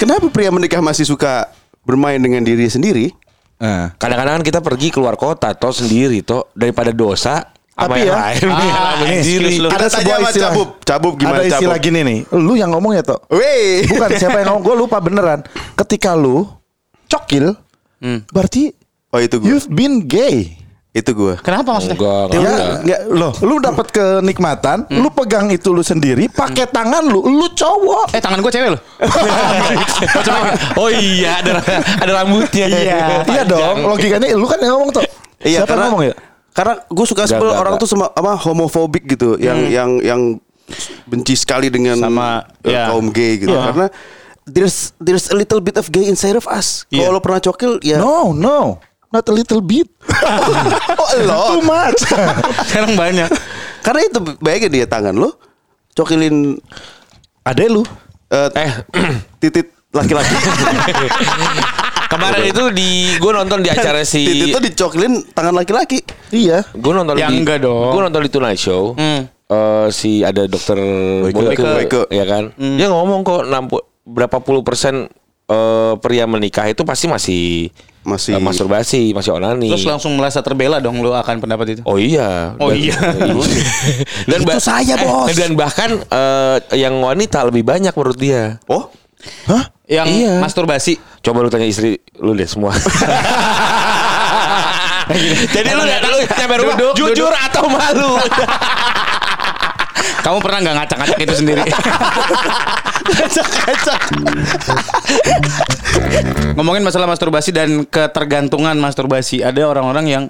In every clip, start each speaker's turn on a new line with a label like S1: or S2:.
S1: kenapa pria menikah masih suka bermain dengan diri sendiri?
S2: Nah.
S3: Kadang-kadang kan kita pergi keluar kota toh sendiri toh daripada dosa
S2: Tapi
S3: yang
S2: ya,
S3: lain.
S4: ah,
S3: sendiri.
S4: lu.
S2: Ada sebuah istilah.
S1: Cabub. Cabub gimana,
S2: Ada istilah
S1: Cabub?
S2: gini nih. Lu yang ngomong ya, Tok.
S1: Weh.
S2: Bukan siapa yang ngomong. Gue lupa beneran. Ketika lu cokil, berarti
S1: Oh itu gue.
S2: you've been gay.
S1: Itu gue.
S4: Kenapa maksudnya?
S3: Enggak, enggak,
S2: Ya,
S3: enggak.
S2: enggak, loh, lu dapat kenikmatan, lu pegang itu lu sendiri, pakai tangan lu, lu cowok.
S4: Eh tangan gue cewek loh.
S3: Oh iya ada ada rambutnya.
S2: Iya dong, logikanya lu kan yang ngomong tuh.
S1: Iya,
S2: Siapa yang ngomong ya?
S1: Karena gue suka sebel orang
S3: enggak.
S1: tuh sama apa homofobik gitu, yang yang yang benci sekali dengan
S4: Sama, ya.
S1: kaum gay gitu.
S2: Iya.
S1: Karena there's there's a little bit of gay inside of us.
S4: Iya.
S1: Kalau lo pernah cokil ya
S2: No, no. Not a little bit.
S1: oh, lo.
S2: Too much.
S4: Sekarang banyak.
S1: Karena itu bayangin dia tangan lo cokilin
S2: Ada lu.
S1: eh,
S3: Eh
S1: titit laki-laki.
S3: kemarin itu di gue nonton di acara si
S1: titit tuh dicokilin tangan laki-laki.
S2: Iya.
S3: gue nonton
S4: Ya,
S3: di
S4: enggak dong.
S3: gue nonton di Tonight Show.
S4: Hmm.
S3: Eh, si ada dokter Boyke,
S1: Boyke.
S3: ya kan. Dia ngomong kok 60 berapa puluh persen eh, pria menikah itu pasti masih
S1: Masih-
S3: eh, masturbasi, masih onani.
S4: Terus langsung merasa terbela dong lu akan pendapat itu.
S3: Oh iya.
S4: Oh iya.
S3: dan
S1: Itu saya, Bos.
S3: Dan bahkan eh, yang wanita lebih banyak menurut dia.
S1: Oh,
S2: Hah?
S4: Yang
S3: Iya.
S4: masturbasi.
S3: Coba lu tanya istri lu deh semua. Jadi lu lu nyampe rumah
S4: Duduk,
S3: jujur
S4: duduk.
S3: atau malu?
S4: Kamu pernah nggak ngacak-ngacak itu sendiri?
S1: kacak-kacak.
S4: Ngomongin masalah masturbasi dan ketergantungan masturbasi. Ada orang-orang yang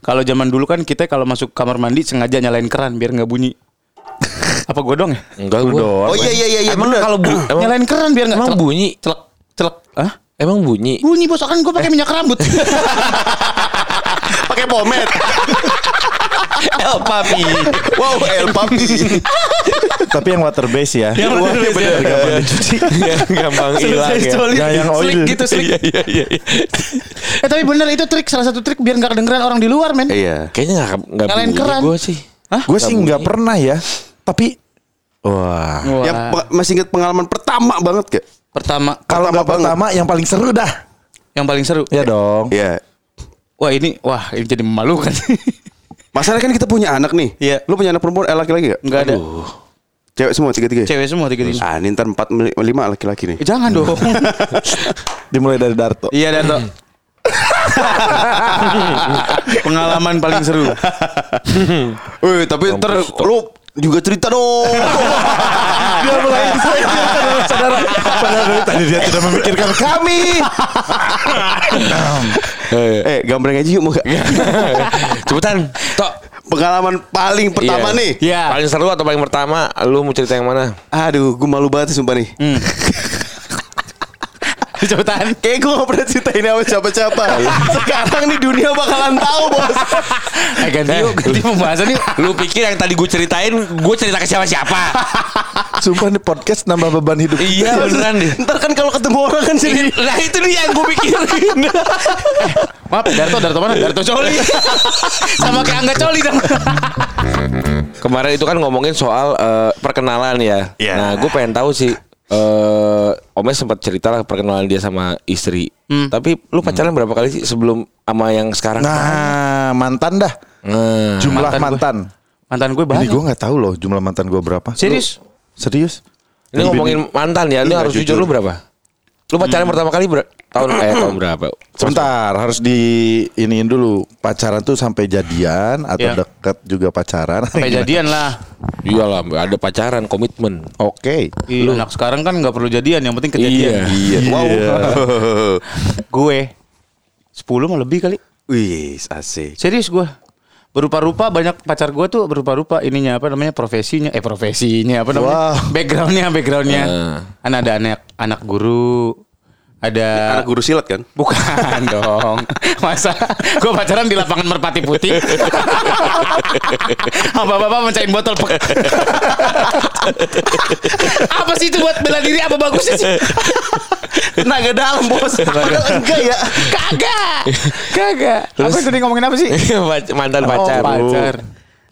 S4: kalau zaman dulu kan kita kalau masuk kamar mandi sengaja nyalain keran biar nggak bunyi. Apa gue dong ya?
S3: Enggak gua.
S1: Oh iya iya iya iya
S3: Emang kalau bu, emang,
S4: nyalain keran biar nggak
S3: emang
S4: celek.
S3: bunyi?
S4: Celek, celek. Hah?
S3: Emang bunyi?
S4: Bunyi bos kan gue pakai minyak rambut.
S1: pakai pomade.
S3: El papi.
S1: wow, El Papi.
S2: Tapi yang water base ya.
S4: Yang water base,
S2: bener,
S4: ya.
S2: gampang dicuci.
S3: Gampang hilang ya.
S2: Nggak yang oil.
S4: Slick gitu slick.
S3: Iya iya iya.
S4: eh tapi bener itu trik salah satu trik biar nggak kedengeran orang di luar men.
S1: Iya.
S3: Kayaknya enggak enggak
S4: Nyalain
S3: bunyi
S4: keran.
S3: gua sih.
S4: Hah?
S2: Gue sih nggak pernah ya. Tapi wah.
S4: Wah.
S1: Yang masih inget pengalaman pertama banget gak?
S4: pertama
S2: Kalau
S1: Pertama
S2: pertama yang paling seru dah.
S4: yang paling seru.
S2: Ya dong.
S1: Iya.
S4: Wah ini wah ini jadi memalukan.
S1: Masalahnya kan kita punya anak nih.
S4: Iya.
S1: Lu punya anak perempuan eh laki-laki gak?
S4: Nggak ada.
S1: Cewek semua tiga-tiga.
S4: Cewek semua tiga tiga.
S1: Ah, ini ntar empat lima laki-laki nih.
S4: Eh, jangan dong.
S2: Dimulai dari Darto.
S4: iya Darto. Pengalaman paling seru.
S1: Wih, tapi ntar lu juga cerita dong.
S2: Dia mulai saudara. Padahal dari tadi dia tidak memikirkan kami.
S1: eh, gambreng aja yuk mau gak?
S3: Cepetan, Tok.
S1: Pengalaman paling pertama
S3: Iya.
S1: nih.
S4: Iya.
S3: Paling seru atau paling pertama? Lu mau cerita yang mana?
S1: Aduh, gue malu banget sih sumpah nih.
S4: Cepetan.
S1: Kayak gue gak pernah cerita ini sama siapa-siapa. Sekarang nih dunia bakalan tahu bos.
S4: Eh ganti yuk, ganti pembahasan yuk.
S3: Lu pikir yang tadi gue ceritain, gue cerita ke siapa-siapa?
S2: Sumpah nih podcast nambah beban hidup.
S3: iya beneran deh.
S1: Ntar kan kalau ketemu orang kan jadi
S3: Nah itu dia yang gue pikirin.
S4: Maaf, Darto, Darto mana? Darto Coli. Sama kayak Angga Coli dong.
S3: Kemarin itu kan ngomongin soal eh, perkenalan ya.
S1: Iya.
S3: Nah, gue pengen tahu sih. Eh Omes sempat cerita lah perkenalan dia sama istri. Tapi lu pacaran berapa kali sih sebelum sama yang sekarang?
S2: Nah, mantan dah.
S3: Nah.
S2: Jumlah
S4: mantan
S2: mantan.
S4: Mantan gue
S2: Ini
S4: banyak.
S2: gue nggak tahu loh jumlah mantan gue berapa.
S4: Serius?
S2: Lu- serius?
S3: Ini ngomongin mantan ya, lu
S1: Iya,
S3: harus jujur.
S1: jujur.
S3: lu berapa? Lu pacaran pertama kali ber tahun eh tahun berapa?
S2: Sebentar, harus di iniin dulu. Pacaran tuh sampai jadian atau
S4: Iya.
S2: deket juga pacaran.
S4: Sampai jadian lah.
S3: Iyalah, ada pacaran, komitmen.
S2: Oke.
S4: Iya, anak sekarang kan nggak perlu jadian, yang penting kejadian.
S1: Iya. Wow.
S4: Gue 10 mau lebih kali.
S1: Wih, asik.
S4: Serius gue. Berupa-rupa banyak pacar gue tuh berupa-rupa ininya apa namanya profesinya eh profesinya apa namanya
S2: Wow.
S4: backgroundnya backgroundnya
S3: Nah.
S4: kan ada anak anak guru ada
S1: Anak guru silat kan?
S4: bukan dong masa gue pacaran di lapangan merpati putih apa bapak mencain botol pek. apa sih itu buat bela diri apa bagusnya sih
S1: Tenaga dalam bos. Enggak ya.
S4: kagak kagak apa itu dia ngomongin apa sih
S3: mantan
S4: Oh,
S3: pacar.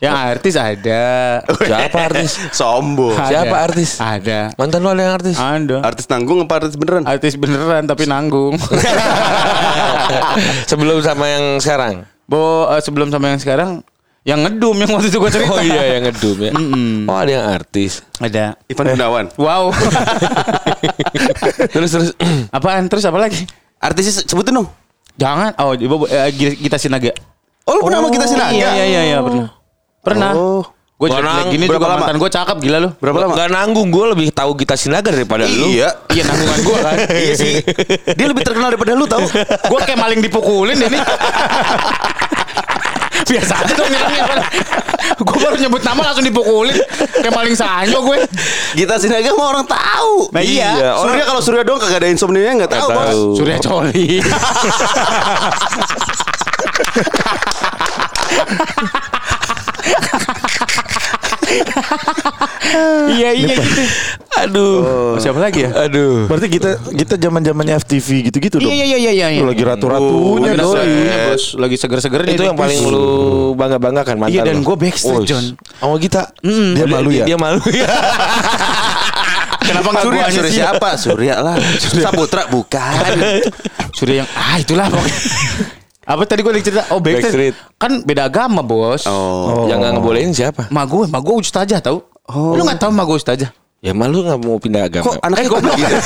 S4: Yang artis ada.
S3: Siapa artis?
S1: Sombong.
S4: Ada.
S3: Siapa artis?
S4: Ada.
S3: Mantan lu ada yang artis?
S4: Ada.
S1: Artis nanggung apa artis beneran?
S4: Artis beneran tapi nanggung.
S3: Sebelum sama yang sekarang.
S4: Bo eh, sebelum sama yang sekarang yang ngedum yang waktu itu gue cerita.
S3: Oh iya yang ngedum ya. Oh ada yang artis.
S4: Ada.
S1: Ivan Gunawan.
S4: Wow.
S3: Terus terus.
S4: Apaan? Terus apa lagi?
S1: Artisnya sebutin dong.
S4: Jangan. Oh, coba eh, Gita Sinaga.
S1: Oh, lu pernah sama kita Sinaga?
S4: Iya iya iya, iya pernah. Pernah.
S1: Oh.
S4: Gue
S3: Gua nang-
S4: gini
S1: berapa
S4: juga
S1: lama?
S4: mantan gue cakep gila lu.
S1: Berapa lama?
S3: Gak nanggung gue lebih tahu Gita Sinaga daripada lu.
S1: Iya.
S4: Iya nanggungan gue kan.
S1: iya sih. Dia lebih terkenal daripada lu tau.
S4: gue kayak maling dipukulin deh nih. Biasa aja dong bilangnya. gue baru nyebut nama langsung dipukulin. Kayak maling sanyo gue.
S1: Gita Sinaga mah orang tahu.
S4: Nah, iya.
S1: Surya kalau Surya doang kagak ada insomnia nggak tahu, Bos.
S3: tahu.
S4: Surya Coli. iya iya gitu.
S3: Aduh.
S4: Siapa lagi ya?
S3: Aduh.
S2: Berarti kita kita zaman zamannya FTV gitu-gitu dong.
S4: Iya iya iya iya. iya.
S2: Lu lagi ratu-ratunya
S4: Lagi
S2: doi.
S4: segernya, bos. Lagi seger-segernya
S3: Itu yang paling lu bangga-banggakan mantan
S4: Iya, dan gua backstage, John.
S3: Sama Gita.
S2: Dia malu ya?
S3: Dia malu ya.
S4: Kenapa nggak
S1: Surya, Surya siapa? Surya lah. Saputra bukan.
S4: Surya yang ah itulah pokoknya. Apa tadi gue cerita? Oh
S3: Backstreet.
S4: backstreet. Kan beda agama bos.
S1: Oh.
S3: Yang gak ngebolehin siapa?
S4: Ma gue, ma gue ustazah tau.
S1: Oh.
S4: Lu gak tau ma gue ustazah?
S3: Ya malu gak mau pindah agama.
S1: Kok anaknya kok begitu?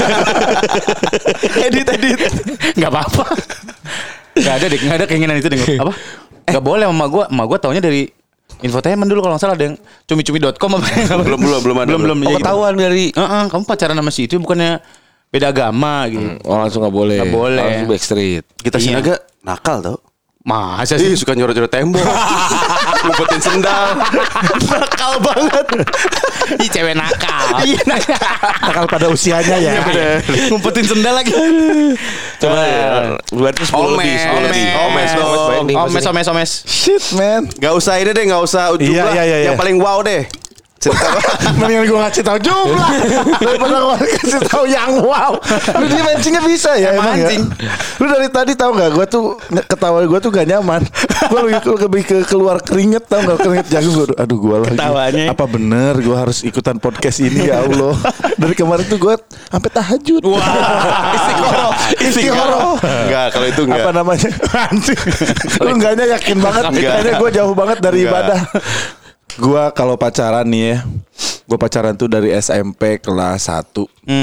S1: edit edit.
S4: Gak apa-apa. Gak ada deh, gak ada keinginan itu deh. Apa? Gak boleh sama gue. Ma gue taunya dari infotainment dulu kalau nggak salah ada yang cumi-cumi.com apa
S1: Belum, belum, belum ada,
S4: belum belum
S1: belum.
S3: Oh,
S4: ya gitu.
S3: ketahuan dari
S4: Heeh, kamu pacaran sama si itu bukannya beda agama gitu.
S3: Oh langsung gak boleh.
S4: Nggak boleh.
S3: Langsung backstreet.
S1: Kita
S4: Iya.
S1: Sinaga nakal tau.
S4: Masa
S1: Ih
S4: sih?
S1: suka nyorot-nyorot tembok Ngumpetin sendal Nakal banget
S4: Ih cewek nakal.
S1: Iya nakal
S2: Nakal pada usianya ya.
S4: Ngumpetin sendal lagi.
S3: Coba ya. Berarti 10 lebih.
S1: Omes.
S3: 10 lebih.
S1: Omes.
S3: Banding
S4: Omes,
S3: pasti.
S4: omes, omes.
S2: Shit man.
S1: Gak usah ini deh Gak usah jumlah
S2: Iya, iya, iya,
S1: Yang
S2: iya.
S1: paling wow deh Cerita
S2: Mendingan gue ngasih tahu jumlah daripada gue kasih tahu yang wow. Lu dia mancingnya bisa ya
S4: Emang
S2: emang
S4: mancing.
S2: ya. Lu dari tadi tahu nggak? Gue tuh ketawa gue tuh gak nyaman. Gue lebih, lebih ke keluar keringet tau nggak keringet jagung gue. Aduh gue lagi.
S4: Ketawanya.
S2: Apa bener gue harus ikutan podcast ini ya Allah. Dari kemarin tuh gue sampai tahajud.
S4: Wah.
S2: Istiqoroh. Istiqoroh.
S1: Enggak kalau itu enggak
S2: Apa namanya? Lu enggaknya yakin banget.
S1: Enggak.
S2: Kayaknya gue jauh banget dari
S1: Enggak.
S2: ibadah. Gua kalau pacaran nih ya. Gue pacaran tuh dari SMP kelas 1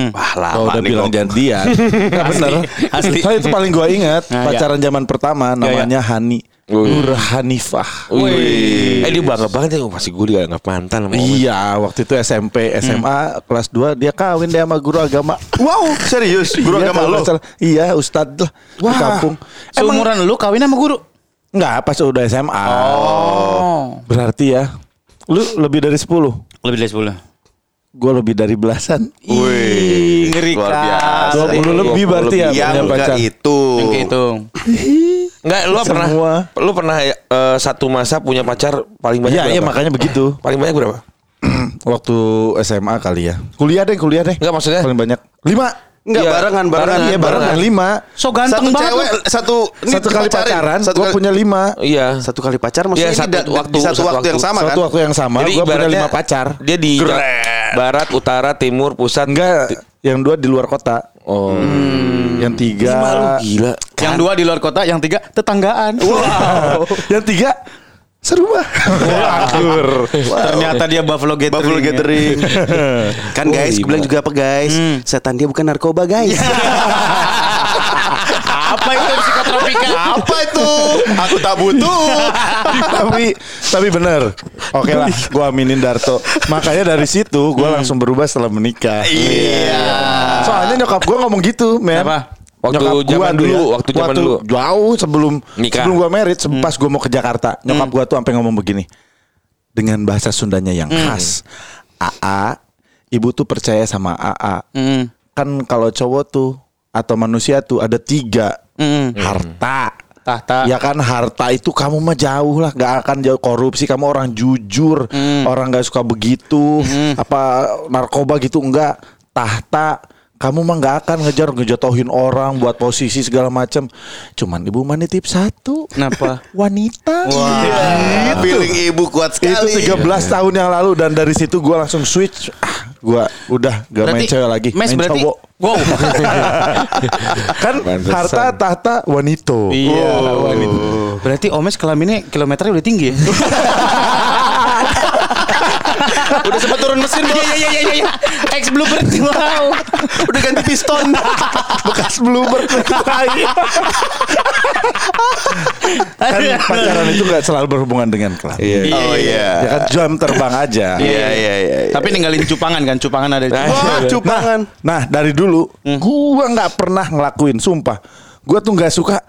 S1: Wah
S2: Kalau
S1: lama
S2: udah
S1: nih
S2: bilang jadian Nggak bener
S4: asli.
S2: Saya itu paling gue ingat
S4: Nah,
S2: Pacaran zaman pertama Namanya Hani Nur Hanifah
S3: Wih. Eh dia bangga banget ya. Oh, Masih gue gak mantan.
S2: Iya waktu itu SMP SMA kelas 2 Dia kawin deh sama guru agama
S1: Wow serius Guru
S2: Iya,
S1: agama lo.
S2: Iya ustad lah Di
S1: Wah.
S2: kampung
S4: Seumuran lu kawin sama guru?
S2: Enggak pas udah SMA
S4: Oh.
S2: Berarti ya Lu lebih dari 10
S4: Lebih dari 10.
S2: Gue lebih dari belasan
S1: Wih
S4: ngeri kali.
S1: biasa
S2: 20 lebih berarti ya
S1: Yang
S2: punya
S1: enggak
S2: pacar.
S1: itu
S4: Yang kehitung.
S3: Enggak, lu pernah
S2: Semua.
S3: lu pernah eh, satu masa punya pacar paling banyak
S2: Iya
S3: berapa?
S2: iya makanya begitu
S3: Paling banyak berapa?
S2: Waktu SMA kali ya Kuliah deh kuliah deh
S3: Enggak maksudnya
S2: Paling banyak Lima
S1: Enggak
S3: Iya,
S1: barengan Barengan
S2: Iya barengan lima
S4: So ganteng
S1: Satu
S4: banget.
S1: cewek. Satu ini
S2: Satu kali
S1: dipacarin.
S2: pacaran
S1: Satu
S2: Gue punya lima
S3: Iya.
S1: Satu kali pacar maksudnya ini
S3: satu
S1: da-
S3: waktu,
S1: di satu,
S3: satu
S1: waktu yang
S3: waktu.
S1: sama
S2: Satu
S1: kan?
S2: waktu yang sama Gue punya lima pacar
S3: Dia di barat, utara, timur, pusat.
S2: Enggak Yang dua di luar kota
S3: Oh.
S2: Yang tiga
S3: Lima lu gila.
S4: Yang dua di luar kota, yang tiga tetanggaan.
S2: Wow Yang tiga Serumah Akur
S4: Ternyata dia Buffalo Gathering.
S1: Buffalo
S4: ya.
S1: Gathering. kan
S3: Oh,
S1: guys, gue bilang juga apa guys? Setan dia bukan narkoba guys.
S4: Apa itu psikotropika?
S1: apa itu? Aku tak butuh.
S2: tapi tapi bener oke lah gue aminin Darto makanya dari situ gue langsung berubah setelah menikah
S1: Iya.
S2: soalnya nyokap gue ngomong gitu men
S4: Apa?
S3: Waktu
S2: Nyokap gua
S3: zaman dulu, waktu zaman dulu.
S2: jauh sebelum
S3: Nikah.
S2: sebelum gue merit pas gue mau ke Jakarta nyokap gue tuh sampai ngomong begini dengan bahasa Sundanya yang khas AA ibu tuh percaya sama AA
S4: Hmm.
S2: kan kalau cowok tuh atau manusia tuh ada tiga
S4: Hmm.
S2: harta
S4: Tahta.
S2: Ya kan harta itu kamu mah jauh lah nggak akan jauh korupsi kamu orang jujur orang nggak suka begitu apa narkoba gitu enggak tahta kamu mah nggak akan ngejar ngejatuhin orang buat posisi segala macam. Cuman ibu mah nitip satu.
S4: Kenapa?
S2: Wanita.
S1: Iya, Feeling ibu kuat
S2: Itu
S1: sekali.
S2: 13 tahun yang lalu dan dari situ gua langsung switch. Ah, gua udah gak main cewek lagi,
S4: Mes
S2: main
S4: berarti
S2: cowok.
S4: Wow.
S2: Kan
S3: Pantesan.
S2: harta tahta wanito.
S4: iya, wanita. Berarti Omes kelaminnya kilometernya udah tinggi ya?
S1: Udah sempat turun mesin bos.
S4: Iya iya iya iya. Ex Bluebird. Wow.
S1: Udah ganti piston.
S2: Bekas bluebird lagi. kan pacaran itu nggak selalu berhubungan dengan kelas.
S3: Iya.
S1: Oh iya.
S2: Ya kan jam terbang aja.
S1: Iya iya iya.
S4: Tapi ninggalin cupangan kan, cupangan ada.
S1: Wah, cupangan.
S2: Nah dari dulu gua nggak pernah ngelakuin sumpah. Gua tuh nggak suka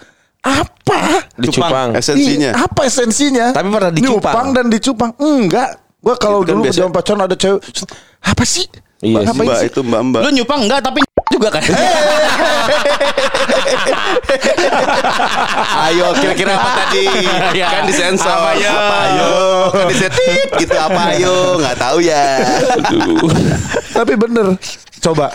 S2: apa
S3: Dicupang.
S1: Esensinya.
S2: Apa esensinya?
S3: Tapi pernah dicupang.
S2: Nyupang dan dicupang. Enggak. Gua kalau
S1: Itu kan
S2: dulu
S1: biasa.
S2: zaman pacaran ada cewek. Apa sih?
S3: Iya
S1: Mbak
S2: sih?
S1: itu mbak mbak.
S4: Lu nyupang enggak tapi juga kan?
S1: Ayo kira-kira apa tadi?
S4: Iya.
S1: Kan disensor.
S4: Apa ayo?
S1: Apa ayo? Kan disetit gitu apa ayo? Nggak tahu ya.
S2: Tapi bener. Coba.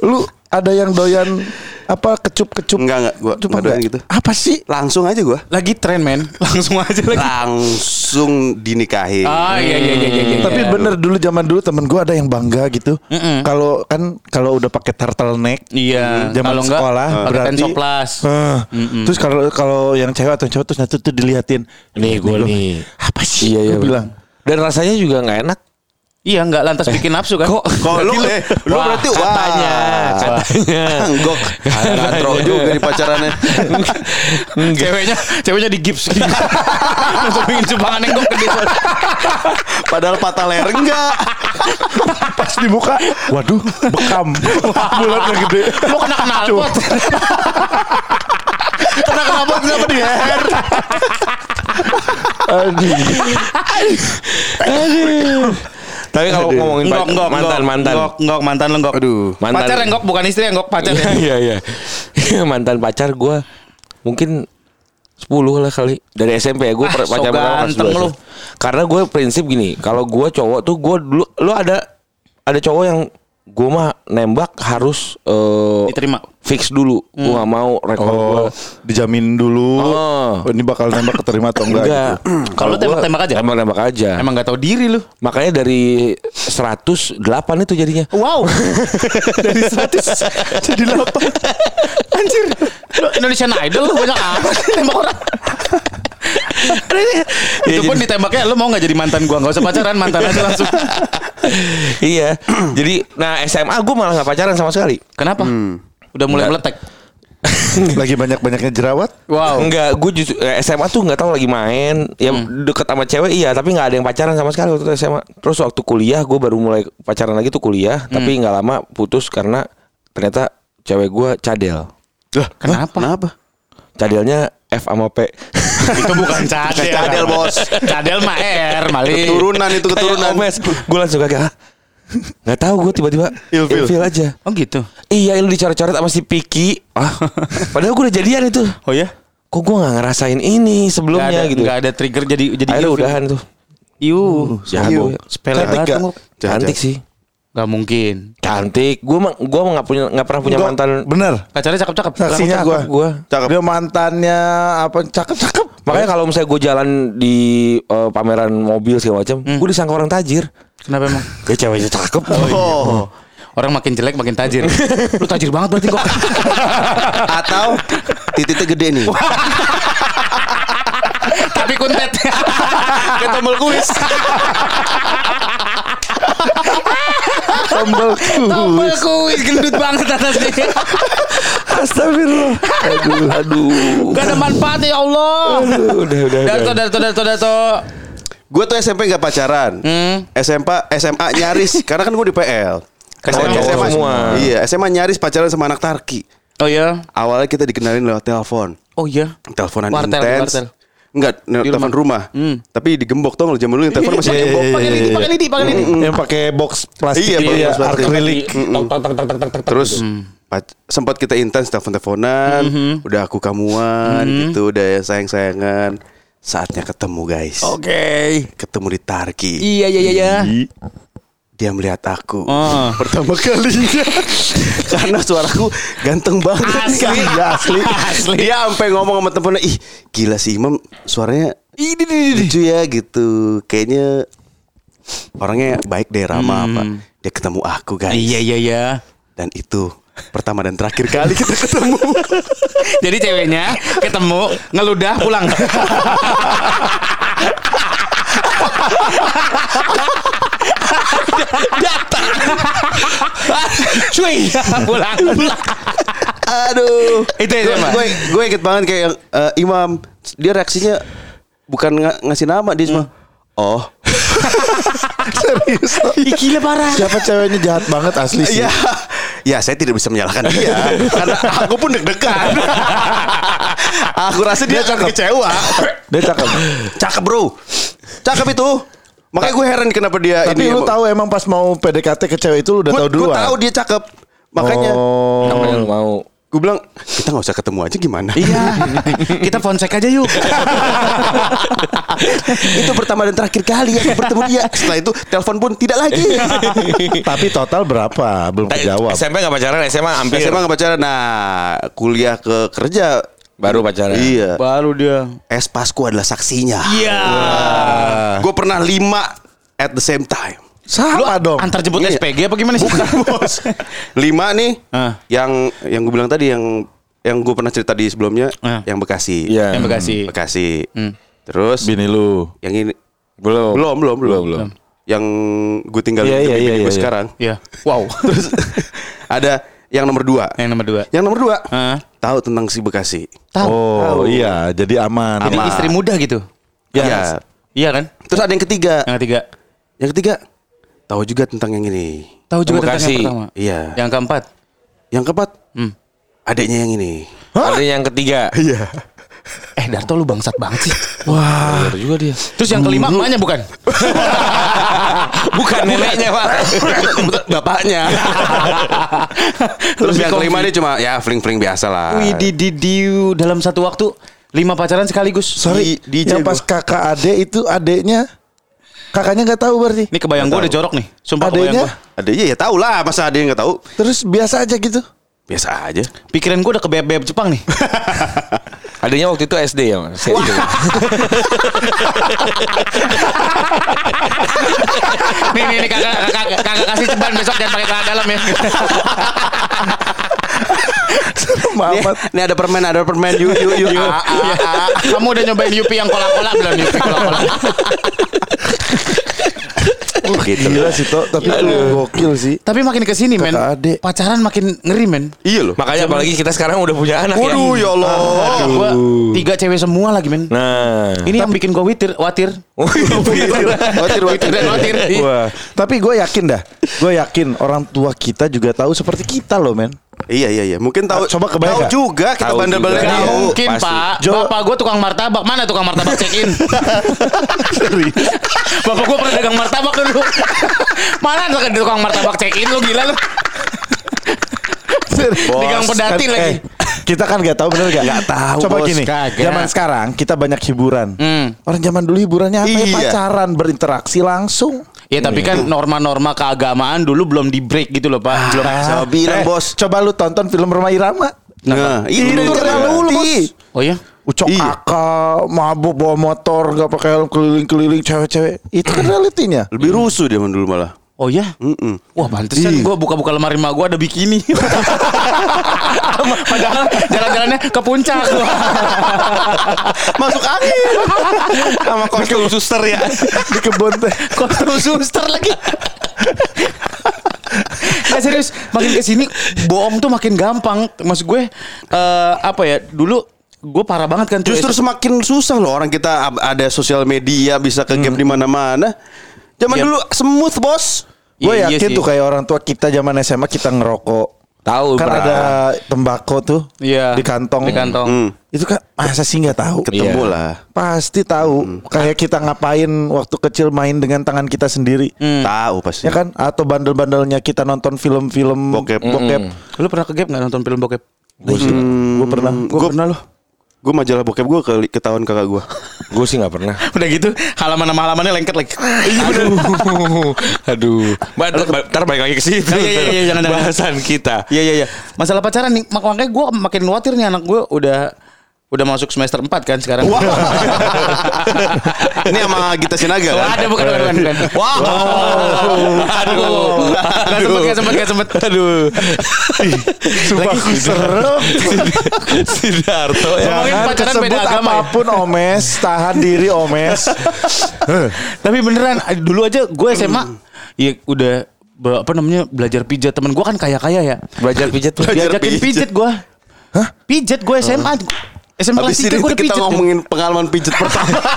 S2: Lu ada yang doyan apa kecup-kecup?
S1: Enggak enggak gua enggak doyan gitu.
S2: Apa sih?
S1: Langsung aja gua.
S4: Lagi tren men, langsung aja lagi.
S1: Langsung dinikahin.
S4: Ah iya iya iya iya. iya.
S2: Tapi bener dulu zaman dulu temen gue ada yang bangga gitu.
S4: Mm-mm.
S2: Kalau kan kalau udah pakai turtleneck,
S4: Iya.
S2: zaman
S4: Kalau enggak
S2: sekolah
S4: pakai
S2: berarti
S4: pensoplas.
S2: Ah, terus kalau kalau yang cewek atau cowok terus nanti tuh diliatin.
S3: Nih gue
S2: gua-
S3: nih.
S2: Apa sih?
S3: Iya iya.
S2: Gua bilang.
S3: Dan rasanya juga nggak enak.
S4: Iya enggak lantas bikin nafsu kan?
S3: Kok
S1: Kalau lu eh lu
S3: Wah,
S1: berarti wah.
S3: katanya, katanya.
S1: Anggok. Ngatro juga di pacarannya.
S4: ceweknya ceweknya di gips gitu. Langsung bikin cupangan yang gede.
S1: Padahal patah leher enggak.
S2: Pas dibuka, waduh, bekam. Bulatnya gede.
S4: Lu kena knalpot.
S1: Kena kenapa kenapa di leher?
S3: Tapi kalau ngomongin pa-
S4: enggak,
S3: mantan mantan.
S4: Enggak, enggak, mantan lu enggak.
S1: Aduh.
S3: Mantan.
S4: Pacar enggak bukan istri enggak pacar ya.
S3: Iya iya. mantan pacar gue mungkin 10 lah kali dari SMP ya gue
S4: Ah, so
S3: pacar pertama kelas
S4: ganteng lu.
S3: Karena gue prinsip gini, kalau gue cowok tuh gue dulu lu ada ada cowok yang gue mah nembak harus eh,
S4: Diterima.
S3: fix dulu. Gue gak mau rekor
S2: Oh,
S3: gue.
S2: dijamin dulu.
S3: Oh.
S2: Ini bakal nembak keterima atau enggak?
S3: Enggak.
S2: gitu.
S4: Kalau
S3: gua
S4: tembak-tembak aja?
S3: Tembak-tembak aja.
S4: Emang enggak tahu diri lu.
S3: Makanya dari 108 itu jadinya.
S4: Wow. Dari 100 jadi 8. Anjir. Indonesian Idol lu banyak amat tembak orang.
S3: Iya,
S4: Itu pun ditembaknya lu mau nggak jadi mantan gua nggak usah pacaran mantan aja langsung.
S3: iya. Jadi nah SMA gue malah gak pacaran sama sekali.
S4: Kenapa? Udah mulai
S3: Nggak.
S4: meletek.
S2: Lagi banyak-banyaknya jerawat.
S4: Wow.
S3: Enggak, gue justru eh, SMA tuh nggak tahu lagi main. Ya deket sama cewek iya, tapi nggak ada yang pacaran sama sekali waktu SMA. Terus waktu kuliah gue baru mulai pacaran lagi tuh kuliah, tapi nggak lama putus karena ternyata cewek gue cadel.
S2: Lah,
S4: Kenapa?
S1: Kenapa?
S3: Cadelnya F sama P.
S4: itu bukan cadel.
S1: Cadel, bos.
S4: Cadel mah R, Mali.
S1: Keturunan itu keturunan.
S3: Gue langsung kaget. "Hah? Nggak tahu gue tiba-tiba
S1: Ilfil.
S3: ilfil aja.
S4: Oh gitu.
S3: Iya, ini dicoret-coret sama si Piki. Ah, padahal gue udah jadian itu.
S4: Oh ya?
S3: Kok gue nggak ngerasain ini
S4: Gak
S3: sebelumnya
S4: ada,
S3: gitu.
S4: nggak ada trigger jadi jadi
S3: Akhirnya
S4: ilfil.
S3: udahan tuh.
S4: Iu.
S3: Jago.
S2: Cantik gak?
S4: Ngok.
S3: Cantik sih.
S4: Gak mungkin.
S3: Cantik. Gue mah gue mah nggak punya nggak pernah punya
S2: Gua-
S3: mantan.
S2: Bener.
S4: Pacarnya cakep-cakep.
S2: Saksinya
S3: Cakep
S2: gua.
S3: gua.
S2: Cakep. Dia mantannya apa cakep-cakep.
S3: Makanya kalau misalnya gue jalan di eh, pameran mobil segala macam, gue disangka orang tajir.
S4: Kenapa emang?
S3: Ya ceweknya cakep.
S1: Oh.
S4: Orang makin jelek makin tajir. Lu tajir banget berarti kok.
S1: Atau titiknya gede nih.
S4: Tapi kuntet.
S1: Kayak tombol kuis.
S2: Tombol
S4: Tombol kuis gendut banget atasnya.
S2: Astagfirullah.
S3: aduh, aduh.
S4: Gak ada manfaat ya Allah.
S3: udah, udah,
S4: Darto, Darto, Darto, Darto.
S1: Gue tuh SMP gak pacaran.
S4: Hmm.
S1: SMA SMA nyaris karena kan gue di PL. SMA,
S3: cowok semua?
S1: Iya, SMA nyaris pacaran sama anak Tarki.
S4: Oh iya.
S1: Awalnya kita dikenalin lewat telepon.
S4: Oh iya.
S1: Teleponan
S4: Wartel,
S1: intens.
S4: wartel.
S1: Enggak, telepon rumah.
S4: Hmm.
S1: Tapi digembok tau zaman dulu yang telepon masih
S2: Iya,
S1: digembok.
S2: iya,
S4: Pakai lidi, pakai lidi, pakai lidi.
S2: Yang pakai box plastik
S1: Iya,
S2: itu
S1: pakai
S2: ya,
S1: box plastik.
S2: akrilik.
S1: Terus sempat kita intens telepon-teleponan, udah aku kamuan gitu, udah ya sayang-sayangan. Saatnya ketemu guys.
S4: Oke.
S1: Ketemu di Tarki.
S4: Iya, iya, iya, iya.
S1: Dia melihat aku.
S4: Oh.
S1: pertama kalinya. Karena suaraku ganteng banget.
S4: Asli.
S1: Iya, asli. Asli. Dia sampai ngomong sama temennya ih gila sih Imam suaranya
S4: Ini ini
S1: lucu ya gitu. Kayaknya orangnya baik deh ramah apa dia ketemu aku guys.
S4: Iya iya iya.
S1: dan itu pertama dan terakhir kali kita ketemu.
S4: Jadi ceweknya ketemu ngeludah pulang. Datang. Cuy, pulang pulang.
S1: aduh
S4: Itu ya,
S1: gue gue gue inget banget kayak yang, eh, Imam dia reaksinya bukan nga- ngasih nama dia cuma oh
S2: Serius.
S4: Ih, gila parah.
S2: Siapa ceweknya jahat banget asli sih.
S1: Ya, ya saya tidak bisa menyalahkan dia karena aku pun deg-degan. aku rasa dia akan kecewa.
S2: Dia cakep.
S1: Cakep bro, cakep itu. Makanya gue heran kenapa dia
S2: Tapi
S1: ini.
S2: lu tahu emang pas mau PDKT ke cewek itu lu udah
S1: Gue
S2: tahu duluan.
S1: tahu dia cakep. Makanya
S2: Oh.
S3: Namanya lu mau.
S1: Gue bilang kita nggak usah ketemu aja gimana?
S4: Iya. Kita fonsek aja yuk.
S1: itu pertama dan terakhir kali ya bertemu dia. Setelah itu telepon pun tidak lagi.
S2: Tapi total berapa? Belum kejawab.
S3: SMP gak pacaran, SMA hampir.
S1: SMA nggak pacaran. Nah, kuliah ke kerja
S3: Baru pacaran.
S1: Iya.
S4: Baru dia.
S1: Es pasku adalah saksinya.
S4: Iya.
S1: Gue pernah lima at the same time.
S2: Sama dong.
S4: Antar jemput
S1: Iya.
S4: SPG apa gimana sih?
S1: bos. Lima nih,
S4: Ah.
S1: yang yang gue bilang tadi yang yang gue pernah cerita di sebelumnya,
S4: Ah.
S1: yang Bekasi.
S3: Iya.
S4: Yang Bekasi.
S1: Bekasi.
S4: Hmm.
S1: Terus
S2: Bini lu.
S1: yang ini
S3: Belum.
S1: belum belum belum
S3: belum.
S1: Yang gue tinggal
S2: Iya,
S1: di
S2: iya,
S1: bini
S2: iya,
S1: gue
S2: iya.
S1: sekarang.
S4: Iya. Wow.
S1: Terus ada yang nomor dua.
S4: Yang nomor dua.
S1: Yang nomor dua
S4: Ah.
S1: tahu tentang si Bekasi.
S4: Tahu.
S2: Oh iya, jadi aman.
S4: Jadi
S1: Aman.
S4: istri muda gitu.
S1: Iya.
S4: Iya kan?
S1: Terus ada yang ketiga.
S4: Yang ketiga.
S1: Yang ketiga tahu juga tentang yang ini.
S4: Tahu juga tentang
S3: Bekasi.
S4: yang pertama.
S1: Iya.
S4: Yang keempat.
S1: Yang keempat
S4: Hmm.
S1: adiknya yang ini.
S3: Ada yang ketiga.
S1: Iya.
S4: Eh Darto lu bangsat banget sih.
S3: Wah. juga dia.
S4: Terus yang kelima emaknya bukan?
S3: Bukan neneknya, Pak.
S1: Bapaknya. Terus
S4: Lebih
S1: yang kelima ini cuma ya fling-fling biasa lah.
S4: Wih di di diu dalam satu waktu lima pacaran sekaligus.
S2: Sorry,
S1: Di- DJ
S2: yang pas kakak adek itu adeknya kakaknya nggak tahu berarti.
S4: Ini kebayang gue udah jorok nih. Sumpah kebayang
S2: Adeknya?
S4: gue.
S1: Ada iya ya tahu lah masa ada yang nggak tahu.
S2: Terus biasa aja gitu.
S1: Biasa aja.
S4: Pikiran gue udah ke beb Jepang nih.
S3: Adanya waktu itu SD ya, Mas. SD.
S4: nih nih nih kakak kakak kakak kasih ceban besok jangan pakai celana dalam ya.
S2: Mamat.
S1: nih ada permen, ada permen. Yuk, yuk, yuk. Ah, ah, ah.
S4: Kamu udah nyobain Yupi yang kola-kola belum Yupi kola-kola?
S1: Gitu.
S2: Gila sih Tok, tapi gokil sih.
S4: Tapi makin ke sini men,
S2: Kakak adik.
S4: pacaran makin ngeri men.
S1: Iya loh.
S3: Makanya apalagi kita sekarang udah punya anak
S1: Waduh
S3: ya.
S1: ya Allah.
S4: Gua tiga cewek semua lagi men.
S3: Nah.
S4: Ini yang bikin gue witir, watir.
S1: Watir, watir,
S4: dan watir.
S2: Wah, tapi gue yakin dah. Gue yakin orang tua kita juga tahu seperti kita loh, men.
S1: Iya iya iya. Mungkin tahu.
S2: Coba kebayang
S1: Tahu juga kita
S3: Tahu
S1: bandel-bandel.
S4: Gak
S1: tahu.
S4: mungkin
S3: pasti.
S4: pak
S2: Jo-
S4: Bapak gue tukang martabak Mana tukang martabak check in Bapak gue pernah dagang martabak dulu Mana tukang tukang martabak check in Lu gila lu Di Gang Pedati
S2: Kan,
S4: lagi
S2: eh, kita kan gak tahu bener gak?
S1: Nggak tahu,
S2: Coba
S1: Bos.
S2: gini,
S4: Kagak.
S2: zaman sekarang kita banyak hiburan.
S4: Hmm.
S2: Orang zaman dulu hiburannya apa? ya?
S1: Iya.
S2: Pacaran, berinteraksi langsung.
S4: Ya tapi kan norma-norma keagamaan dulu belum di break gitu loh pak Belum
S1: Saya bilang
S2: Eh,
S1: bos.
S2: Coba lu tonton film Rumah Irama.
S1: Nah, itu
S2: Itu reality.
S4: Oh ya
S2: Ucok
S1: Iya.
S2: kakak, mabuk bawa motor, gak pakai helm keliling-keliling cewek-cewek. Itu kan realitinya.
S1: Lebih rusuh dia dulu malah.
S4: Oh ya
S1: Mm-mm.
S4: Wah pantesan gue buka-buka lemari mak gue ada bikini Padahal jalan-jalannya ke puncak
S1: Masuk angin. Sama kostum suster ya.
S2: Di kebun teh.
S4: Kostum suster lagi Nggak serius Makin ke sini Bohong tuh makin gampang Maksud gue eh, Apa ya Dulu Gue parah banget kan tuh
S1: Justru semakin susah loh orang kita ada sosial media bisa ke game di mana-mana. Zaman
S4: Iya.
S1: dulu smooth bos.
S2: Gue
S4: Iya, iya
S2: yakin
S4: sih.
S2: tuh kayak orang tua kita zaman SMA kita ngerokok.
S3: Tahu,
S2: kan
S3: Bra.
S2: ada tembakau tuh
S4: Iya.
S2: di kantong.
S4: Di kantong.
S1: Hmm.
S2: Itu kan masa sih nggak tahu?
S1: Ketemu
S3: Iya.
S1: lah.
S2: Pasti tahu. Kayak kita ngapain waktu kecil main dengan tangan kita sendiri.
S1: Tahu pasti.
S2: Ya kan? Atau bandel-bandelnya kita nonton film-film
S1: Bokep.
S2: bokep.
S4: Lu pernah ke gap gak nonton film bokep?
S2: Gue sih, gue pernah.
S1: Gue pernah loh. Gue majalah bokep gue ke ketahuan kakak gue.
S3: Gue sih nggak pernah.
S4: Udah gitu halaman nama halamannya lengket lagi.
S3: Aduh, aduh. Ba- ba- Ntar balik lagi ke situ.
S4: Iya, iya, iya, jangan, jangan.
S3: Bahasan kita.
S4: Iya iya iya. Masalah pacaran nih, mak- makanya gue makin khawatir nih anak gue udah udah masuk semester 4 kan sekarang.
S1: Ini sama Gita Sinaga kan?
S4: ada bukan bukan bukan.
S3: Wow.
S4: Aduh. Gak sempet gak sempet gak sempet.
S3: Aduh.
S2: Sumpah serem.
S3: Sidarto ya.
S4: Ngomongin
S2: Jangan
S4: pacaran beda agama ya?
S2: apa pun Omes, tahan diri Omes.
S4: Tapi beneran dulu aja gue SMA ya udah apa namanya belajar pijat temen gue kan kaya kaya ya.
S3: Belajar pijat
S4: Diajakin
S1: pijat.
S4: pijat gue. Hah? Pijat gue SMA. SMA
S1: Habis
S4: kelas 3
S1: ini
S4: gue udah
S1: kita ngomongin pengalaman pijet pertama.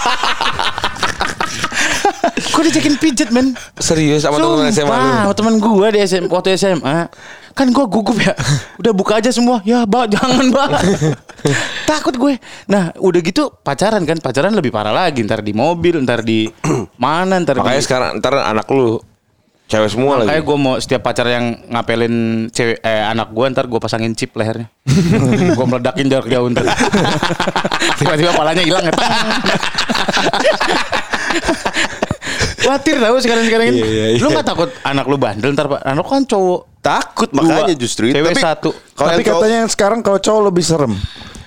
S4: Gue diajakin pijat men.
S3: Serius sama teman SMA lu.
S4: Sumpah, temen gue di SMA waktu SMA. Kan gue gugup ya. Udah buka aja semua. Ya, Mbak, jangan, Mbak. Takut gue. Nah, udah gitu pacaran kan. Pacaran lebih parah lagi. Ntar di mobil, ntar di mana, ntar
S3: Makanya
S4: di...
S3: sekarang ntar anak lu cewek semua
S4: Makanya
S3: lagi.
S4: gue mau setiap pacar yang ngapelin cewek eh, anak gue ntar gue pasangin chip lehernya. gue meledakin jarak jauh ntar. Tiba-tiba palanya hilang. Khawatir tau sekarang-sekarang ini.
S3: Iya, iya, iya.
S4: Lu gak takut anak lu bandel ntar Pak? Anak kan cowok.
S1: Takut
S4: Dua.
S1: makanya justru itu.
S4: Cewek
S1: Tapi
S4: satu.
S1: Kalau
S2: Tapi
S1: yang cowok-
S2: katanya yang sekarang kalau cowok lebih serem.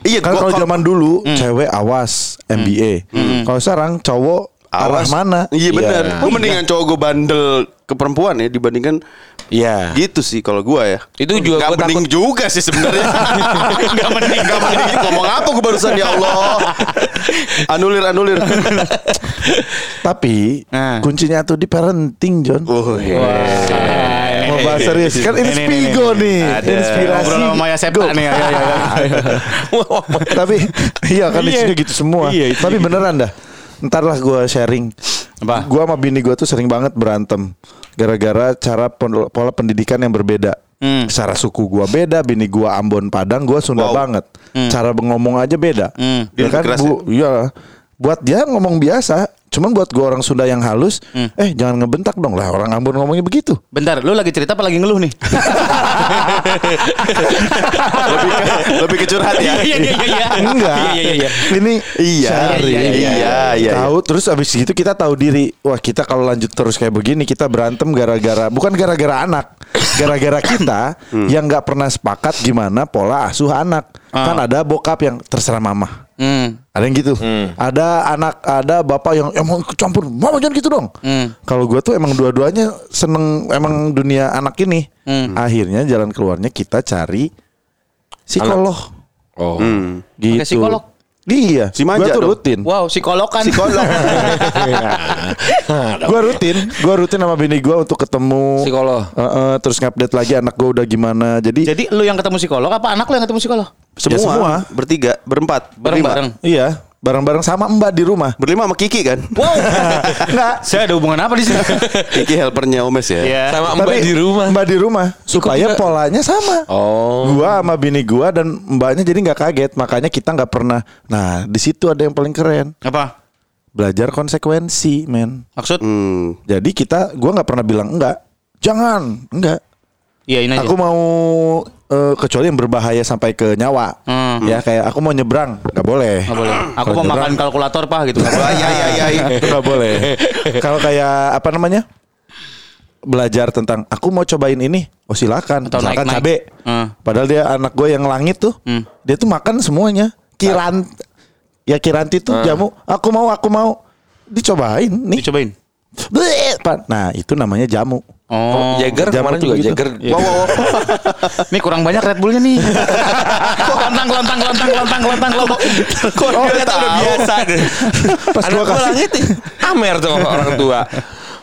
S1: Iya,
S2: kan
S1: gua-
S2: kalau zaman dulu cewek awas MBA. Kalau sekarang cowok arah
S1: Awas.
S2: mana?
S1: Iya benar.
S3: Iya.
S1: Gue mendingan cowok gue bandel ke perempuan ya dibandingkan
S3: Iya.
S1: gitu sih kalau gue ya.
S3: Itu juga
S1: Gak
S3: gua
S1: mending juga sih sebenarnya. Gak mending, gak mending. Ngomong apa gue barusan ya Allah. Anulir, anulir.
S2: Tapi
S4: Nah.
S2: kuncinya tuh di parenting, John.
S1: Oh, iya.
S2: Mau bahas serius kan ini Spigo
S4: nih,
S2: nih,
S4: Ada.
S2: inspirasi.
S4: Ngobrol sama Maya Septa nih. Ayo, ayo, ayo.
S2: Tapi iya kan
S4: Iya.
S2: isinya gitu semua.
S4: Iya,
S2: Tapi beneran dah. Ntar lah gue sharing.
S4: Apa?
S2: Gue sama bini gue tuh sering banget berantem. Gara-gara cara pola pendidikan yang berbeda.
S4: Hmm.
S2: Secara suku gue beda, bini gue Ambon Padang, gue Sunda
S1: Wow.
S2: banget. Cara ngomong aja beda.
S4: Hmm.
S2: Ya kan,
S1: keras
S2: bu, iya. Buat dia ngomong biasa, cuman buat gue orang Sunda yang halus,
S4: Hmm.
S2: eh jangan ngebentak dong lah orang Ambon ngomongnya begitu.
S4: Bentar, lu lagi cerita apa lagi ngeluh nih?
S1: lebih ke, lebih ke curhat ya.
S4: Iya, iya, iya, iya.
S2: Enggak.
S4: Iya, iya, iya.
S2: Ini
S1: Iya, iya, iya, iya, iya.
S2: Tahu terus abis itu kita tahu diri. Wah kita kalau lanjut terus kayak begini kita berantem gara-gara bukan gara-gara anak, gara-gara kita
S1: Hmm.
S2: yang nggak pernah sepakat gimana pola asuh anak. Kan ada bokap yang terserah mama.
S4: Hmm.
S2: Ada yang gitu. Ada anak, ada bapak yang emang ikut campur. Mama jangan gitu dong.
S4: Hmm.
S2: Kalau gue tuh emang dua-duanya seneng emang dunia anak ini.
S4: Hmm.
S2: Akhirnya jalan keluarnya kita cari psikolog.
S3: Oh.
S1: Hmm.
S2: Gitu.
S4: Pakai psikolog?
S2: Iya.
S1: Si manja
S2: Gua tuh
S1: dong.
S2: rutin.
S4: Wow, psikolog kan.
S1: Psikolog.
S2: Gua rutin, gua rutin sama bini gua untuk ketemu
S3: Psikolog.
S2: Heeh, terus ngupdate lagi anak gua udah gimana. Jadi,
S4: Jadi lu yang ketemu psikolog apa anak lu yang ketemu psikolog?
S1: Semua,
S2: semua.
S1: bertiga, berempat, berlima.
S4: Bareng-bareng.
S2: iya, bareng-bareng sama Mbak di rumah.
S1: Berlima sama Kiki kan?
S4: Wow.
S2: Enggak.
S4: Saya ada hubungan apa di sini?
S1: Kiki helpernya Omes ya.
S4: Iya.
S3: Sama mbak di rumah.
S2: Mbak di rumah supaya
S3: juga.
S2: polanya sama.
S3: Oh.
S2: Gua sama bini gua dan mbaknya jadi nggak kaget, makanya kita nggak pernah. Nah, di situ ada yang paling keren.
S4: Apa?
S2: Belajar konsekuensi, men.
S4: Maksud?
S1: Hmm.
S2: Jadi kita gua nggak pernah bilang enggak. Jangan, enggak.
S4: Iyain aja.
S2: Aku mau eh, kecuali yang berbahaya sampai ke nyawa.
S4: Hmm.
S2: Ya kayak aku mau nyebrang, nggak boleh.
S4: Nggak boleh. Aku mau
S2: nyebrang,
S4: makan kalkulator pak gitu. Nggak boleh.
S1: Iya, iya, iya, iya.
S2: itu nggak boleh. Kalau kayak apa namanya? Belajar tentang aku mau cobain ini, oh silakan.
S4: Atau naik-naik.
S2: cabe.
S4: Hmm.
S2: Padahal dia anak gue yang langit tuh,
S4: Hmm.
S2: dia tuh makan semuanya. Kiran, ya kiranti tuh jamu. Aku mau, aku mau. Dicobain nih.
S4: Dicobain.
S2: Nah itu namanya jamu.
S4: Oh.
S3: Jagger kemarin juga
S2: begitu.
S3: Jagger.
S1: Wow, wow, wow.
S4: Nih kurang banyak Red Bullnya nih. Lontang, lontang, lontang, lontang, lontang, lontang.
S3: Kok
S2: Oh,
S3: udah
S2: tahu.
S3: biasa deh.
S2: Pas
S3: Anak
S2: gua
S3: langit. Amer tuh orang tua.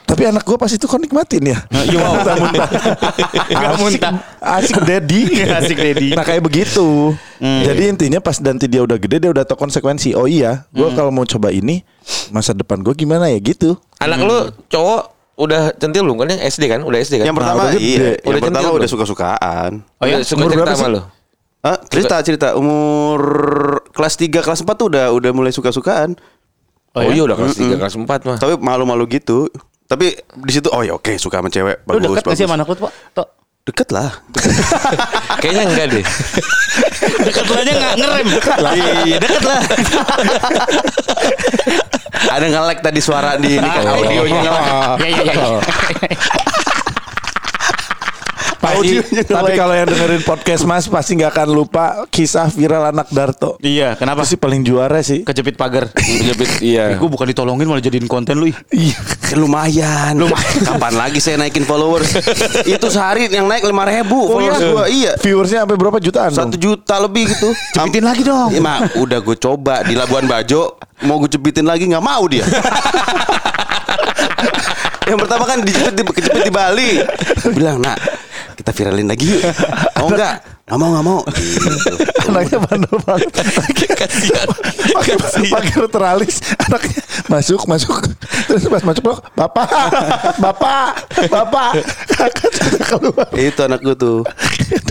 S2: Tapi anak gue pas itu kok nikmatin ya.
S4: Iya mau.
S2: Asik,
S4: muntah.
S2: asik daddy.
S4: Asik daddy.
S2: Nah kayak begitu. Jadi intinya pas nanti dia udah gede dia udah tahu konsekuensi. Oh iya, gue kalau mau coba ini masa depan gue gimana ya gitu.
S3: Anak lu cowok udah centil belum kan yang SD kan? Udah SD kan?
S1: Yang pertama
S2: udah gede.
S1: iya, yang
S3: Udah
S1: pertama
S3: centil
S1: udah
S3: belum?
S1: suka-sukaan.
S4: Oh ya?
S3: Udah suka
S2: Umur
S3: cerita
S2: berapa
S3: sama
S2: sih?
S3: lu?
S1: Ah, cerita cerita umur kelas 3 kelas 4 tuh udah udah mulai suka-sukaan.
S3: Oh, iya udah kelas 3 kelas 4 mah.
S1: Tapi malu-malu gitu. Tapi di situ oh ya oke suka sama cewek
S4: Lu
S1: bagus
S4: deket gak sih
S1: bagus.
S4: sama anak lu tuh.
S1: Deket lah.
S3: Kayaknya enggak deh.
S4: Dekat lu aja nggak ngerem. Iya dekat lah.
S1: Ada nge-lag tadi suara di ini kan audionya nge-lag.
S4: Iya iya iya.
S2: Pasti, tapi
S1: nge-lag.
S2: kalau yang dengerin podcast Mas pasti nggak akan lupa kisah viral anak Darto.
S4: Iya, kenapa?
S2: Itu sih paling juara sih.
S4: Kejepit pagar.
S3: Kejepit iya.
S4: Gue bukan ditolongin malah jadiin konten lu. ih.
S2: Iya.
S1: Kan lumayan. Kapan lagi saya naikin followers? Itu sehari yang naik lima ribu followers gua. Iya.
S2: Viewersnya sampai berapa jutaan?
S1: Satu juta lebih gitu.
S4: Cepitin lagi dong.
S1: Iya, Mak, udah gue coba di Labuan Bajo, mau gue cepitin lagi nggak mau dia. Yang pertama kan dijepit di, kejepit di Bali. Bilang, nak kita viralin lagi yuk. Mau nggak? Nggak mau nggak mau. Gitu.
S2: Anaknya bandel banget.
S3: Kasihan.
S2: Pakai pakai teralis. Anaknya masuk masuk. Terus pas masuk loh, bapak, bapak, bapak. Kakak sudah keluar.
S1: Itu anak gue tuh.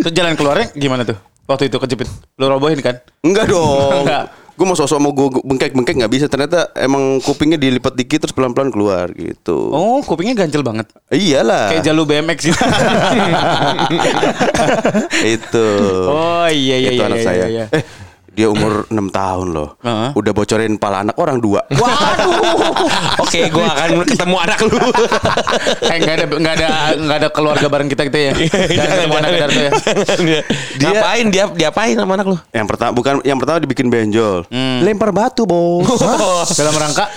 S4: Terus jalan keluarnya gimana tuh? Waktu itu kejepit. Lu robohin kan?
S1: Enggak dong.
S4: Enggak.
S1: Gue mau sosok mau gue bengkek-bengkek nggak bisa. Ternyata emang kupingnya dilipat dikit terus pelan-pelan keluar gitu.
S4: Oh, kupingnya ganjel banget.
S1: Iyalah.
S4: Kayak jalur BMX gitu.
S1: itu.
S4: Oh iya iya
S1: itu
S4: iya
S1: anak
S4: iya,
S1: saya.
S4: iya.
S1: Eh, dia umur 6 tahun loh.
S4: Heeh.
S1: Udah bocorin pala anak orang dua.
S3: Oke, gua akan ketemu anak lu.
S4: Eh enggak ada enggak ada enggak ada keluarga bareng kita gitu ya. Jangan ketemu anak Darto ya.
S3: dia ngapain dia diapain sama anak lu?
S1: Yang pertama bukan yang pertama dibikin benjol.
S4: Hmm.
S1: Lempar batu, Bos.
S4: Dalam rangka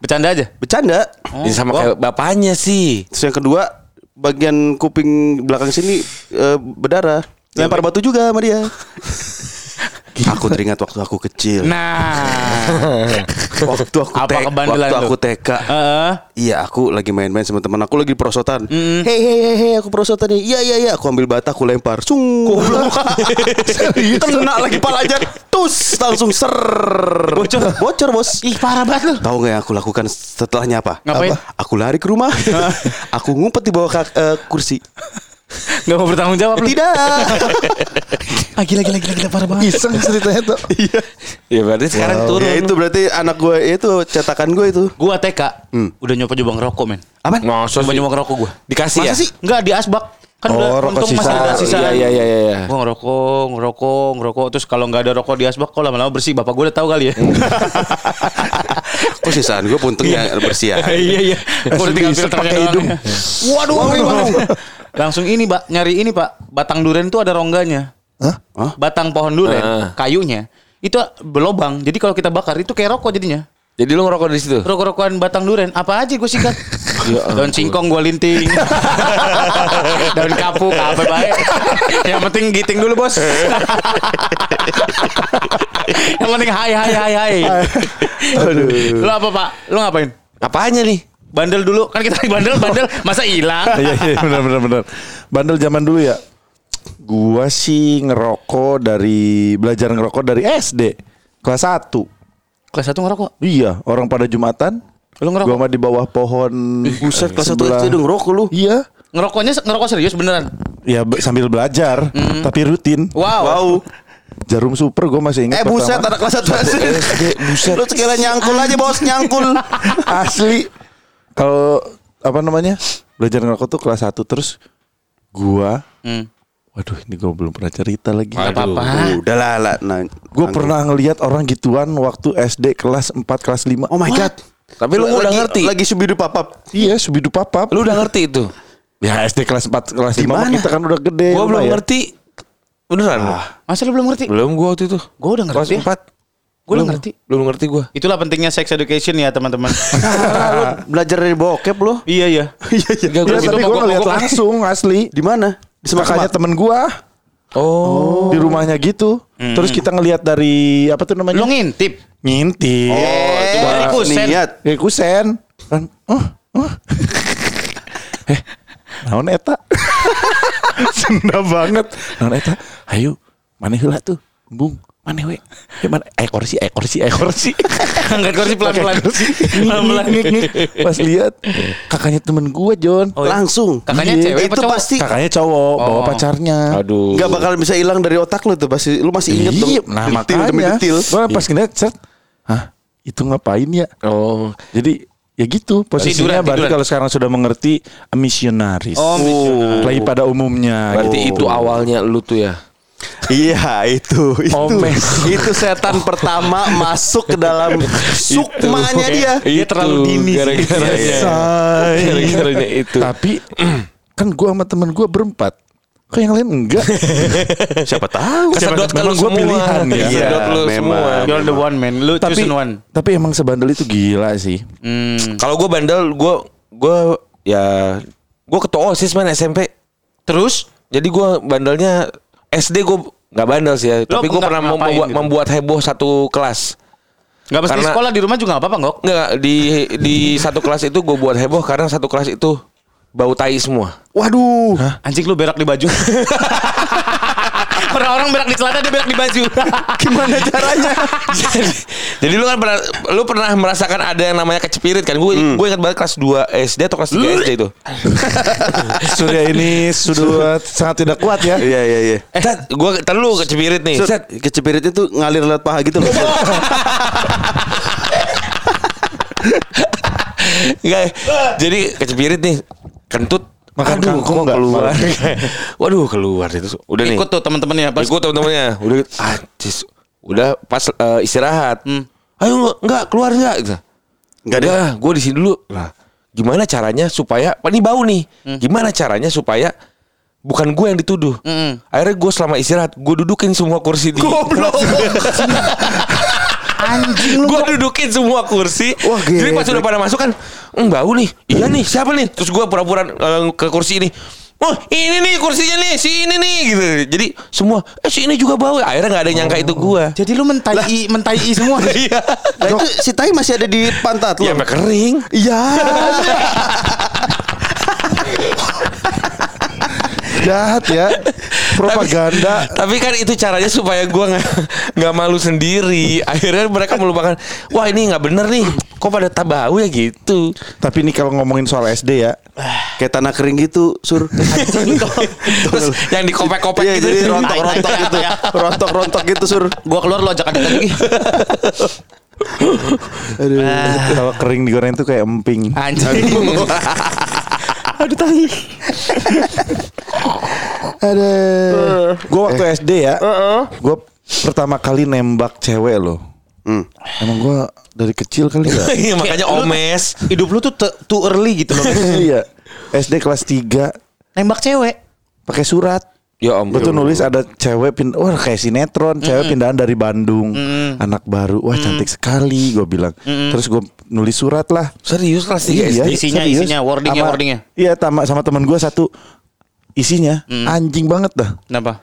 S4: bercanda aja.
S1: Bercanda.
S3: Ini sama kayak bapaknya sih.
S1: Terus yang kedua bagian kuping belakang sini eh, berdarah. Lempar batu juga sama dia. Aku teringat waktu aku kecil.
S4: Nah.
S1: waktu aku
S4: Apa
S1: TK, waktu aku TK.
S4: Heeh.
S1: Iya aku lagi main-main sama teman aku lagi prosotan. Hei hei hei hei aku prosotan nih. Iya iya iya aku ambil bata aku lempar. Sung. Kena lagi palanya. Tus langsung ser. Bocor. Bocor bos.
S4: Ih parah banget lu.
S1: Tahu nggak yang aku lakukan setelahnya apa?
S4: Ngapain?
S1: Apa? Aku lari ke rumah. aku ngumpet di bawah eh, kursi.
S4: Enggak mau bertanggung jawab lu.
S1: Tidak.
S4: Ah gila gila gila, gila parah banget.
S2: Iseng ceritanya tuh.
S1: Iya.
S3: Ya berarti sekarang turun.
S1: Ya itu berarti anak gue itu cetakan gue itu.
S4: Gua TK udah nyoba nyoba ngerokok men.
S1: Apa?
S3: Masa
S4: Coba
S3: sih?
S4: nyoba ngerokok gua.
S3: Dikasih ya?
S1: Masa sih?
S4: Enggak di asbak. Kan
S2: Oh,
S4: udah
S2: rokok
S4: untung masih
S2: sisa.
S4: ada sisa.
S3: Iya iya iya iya. iya.
S4: Gue ngerokok, ngerokok, ngerokok. Terus kalau nggak ada rokok di asbak, kok lama-lama bersih. Bapak gue udah tahu kali ya.
S1: Kok sisaan gue puntungnya bersih ya.
S4: iya iya. Gue udah tinggal
S2: Bisa
S4: filternya doang.
S2: hidung.
S4: ya. Waduh, banget. Langsung ini, Pak. Nyari ini, Pak. Batang duren tuh ada rongganya.
S2: Hah?
S1: Hah?
S4: Batang pohon duren,
S3: Ah.
S4: kayunya itu berlobang. Jadi kalau kita bakar itu kayak rokok jadinya.
S3: Jadi lu ngerokok di situ?
S4: Rokok-rokokan batang duren, apa aja gue sikat. Daun singkong gue linting. Daun kapuk, apa baik. Yang penting giting dulu bos. Yang penting hai hai hai hai.
S2: Aduh.
S4: Lu apa pak? Lu ngapain?
S3: Apanya nih?
S4: Bandel dulu kan kita bandel bandel masa hilang?
S2: Iya iya benar benar benar. Bandel zaman dulu ya. Gua sih ngerokok dari belajar ngerokok dari SD kelas 1.
S4: Kelas satu ngerokok.
S2: Iya, orang pada Jumatan.
S4: Lu ngerokok?
S2: Gua mah di bawah pohon.
S1: Buset kelas satu
S2: sebelah-
S1: SD udah ngerokok lu.
S2: Iya.
S4: Ngerokoknya ngerokok serius beneran?
S2: Ya be- sambil belajar, tapi rutin.
S4: Wow.
S1: Wow.
S2: Jarum super gue masih ingat
S1: Eh buset
S2: pertama.
S1: anak kelas satu SD.
S2: buset.
S1: Lu sekalian nyangkul aja bos nyangkul.
S2: Asli. Kalau apa namanya? Belajar ngerokok tuh kelas 1 terus gua
S4: Hmm.
S2: Waduh, ini gue belum pernah cerita lagi.
S4: Gak apa-apa.
S1: Udah lah lah. Nah,
S2: Gue pernah ngelihat orang gituan waktu SD kelas 4 kelas 5.
S1: Oh my god.
S3: Tapi lu udah
S1: lagi,
S3: ngerti?
S1: Lagi subidu papap.
S2: Iya, subidu papap.
S3: Lu udah ngerti itu?
S2: Ya SD kelas 4 kelas 5
S1: Di mana?
S2: kita kan udah gede.
S3: Gua belum
S2: lumayan.
S3: ngerti. Beneran?
S4: Masa lu belum ngerti?
S3: Belum gua waktu itu.
S4: Gue udah
S3: Kelas
S4: ngerti.
S3: 4.
S4: Gue udah ngerti.
S3: Belum ngerti gua.
S4: Itulah pentingnya sex education ya teman-teman.
S1: belajar dari bokep lu.
S4: iya iya.
S1: Iya iya.
S2: Ya, tapi gue
S4: gua-
S2: ngeliat langsung asli.
S1: Di mana? Di
S2: Makanya
S1: semak
S2: temen gua
S3: Oh.
S2: di rumahnya gitu. Terus kita ngelihat dari apa tuh namanya?
S4: Lu ngintip.
S2: Ngintip.
S1: Oh, itu
S4: dari kusen.
S1: niat.
S2: Ya kusen. Kan oh, oh. eh, naon eta? Sunda banget. Naon eta? Ayo, mana heula tuh? Bung, mana we? Eh, mana? Ekor sih, ekor sih, ekor sih.
S4: Angkat kursi pelan-pelan. Pelan-pelan.
S2: Ngik, ngik, ngik. Pas lihat kakaknya temen gua, John.
S4: Oh, iya.
S1: Langsung.
S4: Kakaknya
S2: Iya,
S4: cewek apa
S1: itu
S4: cowok?
S1: pasti
S2: Kakaknya cowok, bawa
S4: Oh.
S2: pacarnya.
S3: Aduh.
S1: Gak bakal bisa hilang dari otak lu tuh pasti lu masih inget dong.
S2: Iya, nah
S1: detil demi
S2: makanya.
S1: detil.
S2: Gua pas ngeliat, set, hah, itu ngapain ya?
S3: Oh.
S2: Jadi ya gitu posisinya
S4: Tiduran,
S2: berarti
S4: tiduran.
S2: kalau sekarang sudah mengerti misionaris.
S4: Oh, misionaris.
S2: Lagi pada umumnya.
S3: Berarti
S2: gitu.
S3: itu awalnya lu tuh ya.
S1: Iya itu itu
S2: Omes.
S1: itu setan pertama masuk ke dalam sukmanya dia.
S4: Iya, terlalu dini sih.
S3: Gara-garanya.
S2: Say.
S3: Gara-garanya itu.
S2: Tapi kan gua sama temen gua berempat. Kok yang lain enggak?
S1: Siapa tahu?
S3: Kesedot ke lu
S2: Memang gua
S3: semua.
S2: pilihan ya.
S3: Kesedot lu
S1: Iya,
S3: semua.
S1: memang.
S4: You're the one man. Lu
S2: tapi
S4: chosen one.
S2: tapi emang sebandel itu gila sih.
S4: Hmm.
S3: Kalau gue bandel, gue gue ya gue ketua osis man SMP.
S4: Terus
S3: Jadi gue bandelnya SD gue nggak bandel sih ya.
S4: Lo
S3: tapi gue pernah membuat,
S4: gitu?
S3: membuat heboh satu kelas.
S4: nggak mesti
S3: Karena-
S4: sekolah di rumah juga nggak apa-apa nggak?
S3: Enggak di di satu kelas itu gue buat heboh karena satu kelas itu bau tai semua.
S1: Waduh.
S4: Anjing lu berak di baju. Orang-orang berak di celana dia berak di baju.
S1: Gimana caranya?
S3: jadi, jadi lu kan pernah lu pernah merasakan ada yang namanya kecepirit kan? Gue gue ingat banget kelas 2 SD atau kelas 3 SD itu.
S2: Surya ini sudah sangat tidak kuat ya.
S1: Iya iya iya.
S3: Eh, gue tar lu kecepirit nih. Set.
S1: kecepirit itu ngalir lewat paha gitu loh.
S3: Enggak. Jadi kecepirit nih. Kentut.
S2: Makan
S3: Aduh,
S2: kangkung
S3: kok keluar. Waduh, keluar itu. Udah nih.
S4: Ikut tuh teman-temannya pas.
S3: Ikut teman-temannya. Udah anjis. Udah pas eh, istirahat.
S4: Hmm.
S3: Ayo enggak, enggak keluar enggak gitu.
S1: Enggak deh.
S3: Gue di sini dulu. Lah, gimana caranya supaya ini bau nih.
S4: Hmm.
S3: Gimana caranya supaya bukan gue yang dituduh.
S4: Mm-mm.
S3: Akhirnya gue selama istirahat, gue dudukin semua kursi di
S1: Goblok.
S4: Anjing lu.
S3: gue dudukin semua kursi.
S1: Wah,
S3: Jadi pas udah pada masuk kan, "Hmm, bau nih. Iya nih, siapa nih? Terus gue pura-pura eh, ke kursi ini. Oh ini nih kursinya nih, si ini nih gitu. Jadi semua, eh si ini juga bau. Akhirnya nggak ada yang nyangka itu gue.
S4: Jadi lu mentai mentai semua.
S3: Iya.
S1: Nah itu si tai masih ada di pantat
S3: Ya
S1: lo.
S3: sampai kering.
S1: Iya.
S2: Jahat ya. Propaganda.
S3: Tapi kan itu caranya supaya gue nggak nggak malu sendiri. Akhirnya mereka melupakan. Wah ini nggak bener nih. Kok pada tabau ya gitu.
S2: Tapi ini kalau ngomongin soal SD ya,
S1: Kayak tanah kering gitu, Sur.
S3: Terus yang dikopek-kopek
S1: Iya,
S3: gitu.
S1: jadi rontok-rontok gitu. Rontok-rontok gitu, Sur.
S4: Gua keluar lu ajak adik lagi.
S2: aduh, kalau kering digoreng tuh kayak emping.
S4: Anjing.
S1: Aduh tai.
S2: Aduh. Gue waktu SD ya, gue pertama kali nembak cewek loh.
S1: Hmm.
S2: Emang gue dari kecil kali ya.
S3: Iya makanya omes.
S4: Hidup lu tuh too early gitu loh.
S2: Iya. SD kelas 3
S4: Nembak cewek.
S2: pakai surat.
S3: Ya om.
S2: Gue tuh nulis ada cewek pindah, wah kayak sinetron, cewek pindahan dari Bandung, anak baru, wah cantik sekali, gue bilang. Terus gue nulis surat lah.
S3: Serius kelas 3
S2: Iya.
S4: Isinya,
S2: serius.
S4: isinya, wordingnya,
S2: Sama-
S4: wordingnya.
S2: Iya, sama sama teman gue satu isinya anjing banget dah.
S4: Kenapa?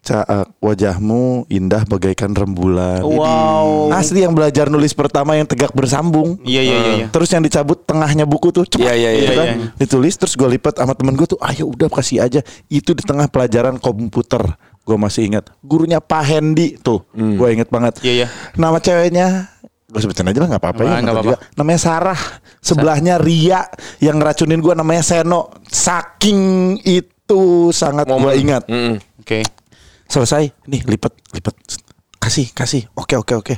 S2: Caak wajahmu indah bagaikan rembulan.
S4: Wow.
S2: Asli yang belajar nulis pertama yang tegak bersambung.
S4: Iya iya iya. iya.
S2: Terus yang dicabut tengahnya buku tuh cepat
S3: Iya, iya,
S2: gitu
S3: iya,
S2: kan.
S4: iya.
S2: Ditulis terus gue lipat sama temen gue tuh, ayo udah kasih aja. Itu di tengah pelajaran komputer. Gue masih ingat. Gurunya Pak Hendi tuh. Gue inget banget.
S4: Iya, iya.
S2: Nama ceweknya gue sebutin aja lah nggak apa-apa ya.
S4: Nggak
S2: nggak
S4: apa-apa.
S2: juga. Namanya Sarah. Sebelahnya Ria yang ngeracunin gue namanya Seno. Saking itu sangat gue ingat.
S3: Mm-mm.
S4: Oke.
S2: Selesai, nih lipat, lipat. Kasih, kasih. Oke, oke, oke.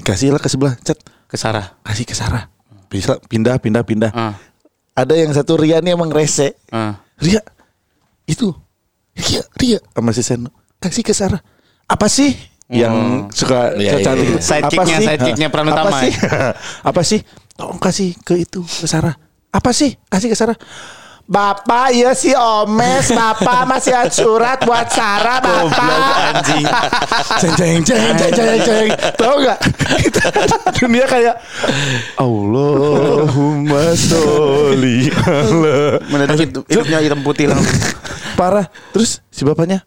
S2: Kasih lah ke sebelah, cet.
S4: Ke Sarah.
S2: Kasih ke Sarah. Bisa pindah, pindah, pindah.
S4: Ah.
S2: Ada yang satu Ria nih emang rese.
S4: Ah.
S2: Ria, itu. Ria, Ria. Sama si Seno. Kasih ke Sarah. Apa sih? Yang suka
S3: Iya, iya,
S2: cantik
S3: iya.
S2: itu.
S4: Sidekicknya,
S2: Apa sih?
S4: sidekicknya peran
S2: Apa
S4: utama
S2: sih?
S4: ya?
S2: Apa sih? Tolong kasih ke itu, ke Sarah. Apa sih? Kasih ke Sarah. Bapak ya si Omes Bapak masih ada surat buat Sarah Bapak.
S4: Anjing.
S2: Ceng ceng ceng ceng ceng ceng Tahu gak Kita Dunia kayak Allahumma sholli ala.
S4: Mendadak hidup, hidupnya hitam putih langsung.
S2: Parah. Terus si bapaknya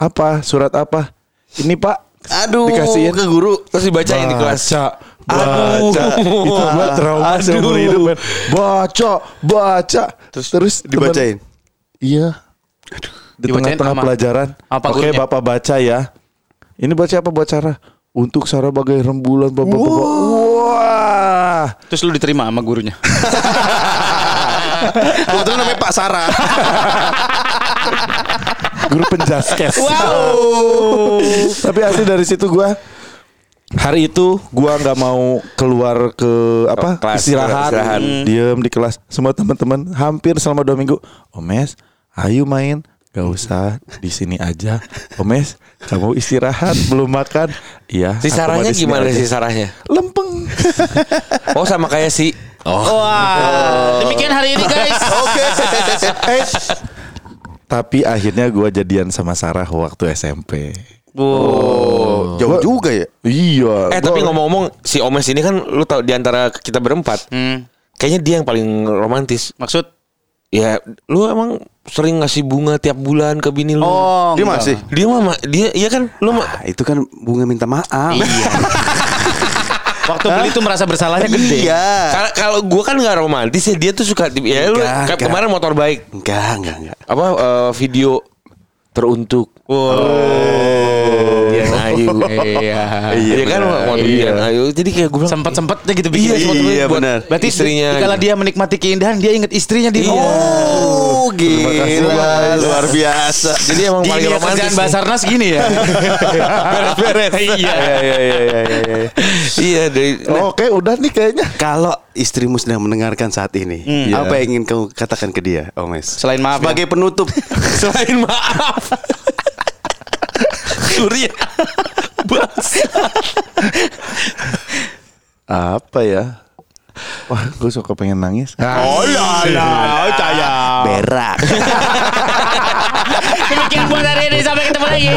S2: Apa? Surat apa? Ini pak.
S1: Aduh,
S2: Dikasihin.
S1: ke guru.
S3: Terus dibacain di kelas.
S2: Baca
S3: Aduh.
S2: Itu gua trauma
S3: Aduh.
S2: seumur hidup men. Baca Baca Terus, terus
S1: Dibacain.
S2: temen- Iya Di
S4: Dibacain
S2: tengah-tengah pelajaran
S4: apa
S2: Oke
S4: gurunya?
S2: bapak baca ya Ini baca apa buat Sarah Untuk Sarah bagai rembulan bapak bapak Wah
S4: Terus lu diterima sama gurunya.
S1: Kebetulan namanya Pak Sarah.
S2: Guru penjaskes Tapi asli dari situ gua hari itu gua nggak mau keluar ke apa
S3: kelas,
S2: istirahat,
S3: istirahat.
S2: diem di kelas semua teman-teman hampir selama dua minggu omes ayo main Gak usah di sini aja Omes kamu istirahat belum makan iya
S3: Si Sarahnya gimana
S2: aja.
S3: si Sarahnya?
S2: lempeng
S3: Oh sama kayak si
S4: Wah. Demikian hari ini guys. Oke.
S2: Eh, tapi akhirnya gua jadian sama Sarah waktu SMP
S1: Oh, jauh juga ya.
S2: iya
S3: Eh
S2: gua-
S3: tapi ngomong-ngomong si Omes ini kan lu tau di antara kita berempat,
S4: Hmm,
S3: kayaknya dia yang paling romantis.
S4: maksud?
S3: Ya, lu emang sering ngasih bunga tiap bulan ke bini lu.
S4: Oh,
S1: Dia
S4: enggak.
S1: masih.
S3: Dia mama, dia iya kan lu
S1: Ah, itu kan bunga minta maaf.
S4: Iya. Waktu beli tuh merasa bersalahnya gede.
S1: Iya.
S3: Kalau gua kan nggak romantis ya dia tuh suka ya lu
S1: Enggak,
S3: kayak
S1: enggak.
S3: kemarin motor baik
S1: Enggak, enggak, enggak.
S3: apa eh, video teruntuk. Dian Ayu.
S4: Iya.
S3: Iya kan
S1: benar.
S3: motor Dian Ayu. Jadi kayak gue bilang
S4: Sempet-sempetnya gitu bikin
S3: Iya,
S1: iya,
S4: buat-
S1: benar.
S4: Berarti
S3: Istrinya
S4: Kalau dia menikmati keindahan dia inget istrinya di
S3: Iya.
S1: Oh, gila. Luar biasa.
S3: Jadi emang paling
S4: dunia
S3: romantis.
S4: kerjaan. Basarnas gini ya.
S3: Beres-beres.
S4: Iya.
S1: Iya, iya, iya, iya, iya, iya.
S3: Iya nah,
S2: Oke udah nih kayaknya
S1: Kalau istrimu sedang mendengarkan saat ini,
S2: Iya.
S1: apa yang ingin kamu katakan ke dia, Omes?
S4: Selain maaf ya.
S1: Sebagai penutup.
S3: selain maaf. Surya. Bas.
S2: Apa ya Wah gue suka pengen nangis
S4: Oh lah lah, saya.
S1: Berak.
S4: Demikian buat hari ini sampai ketemu lagi.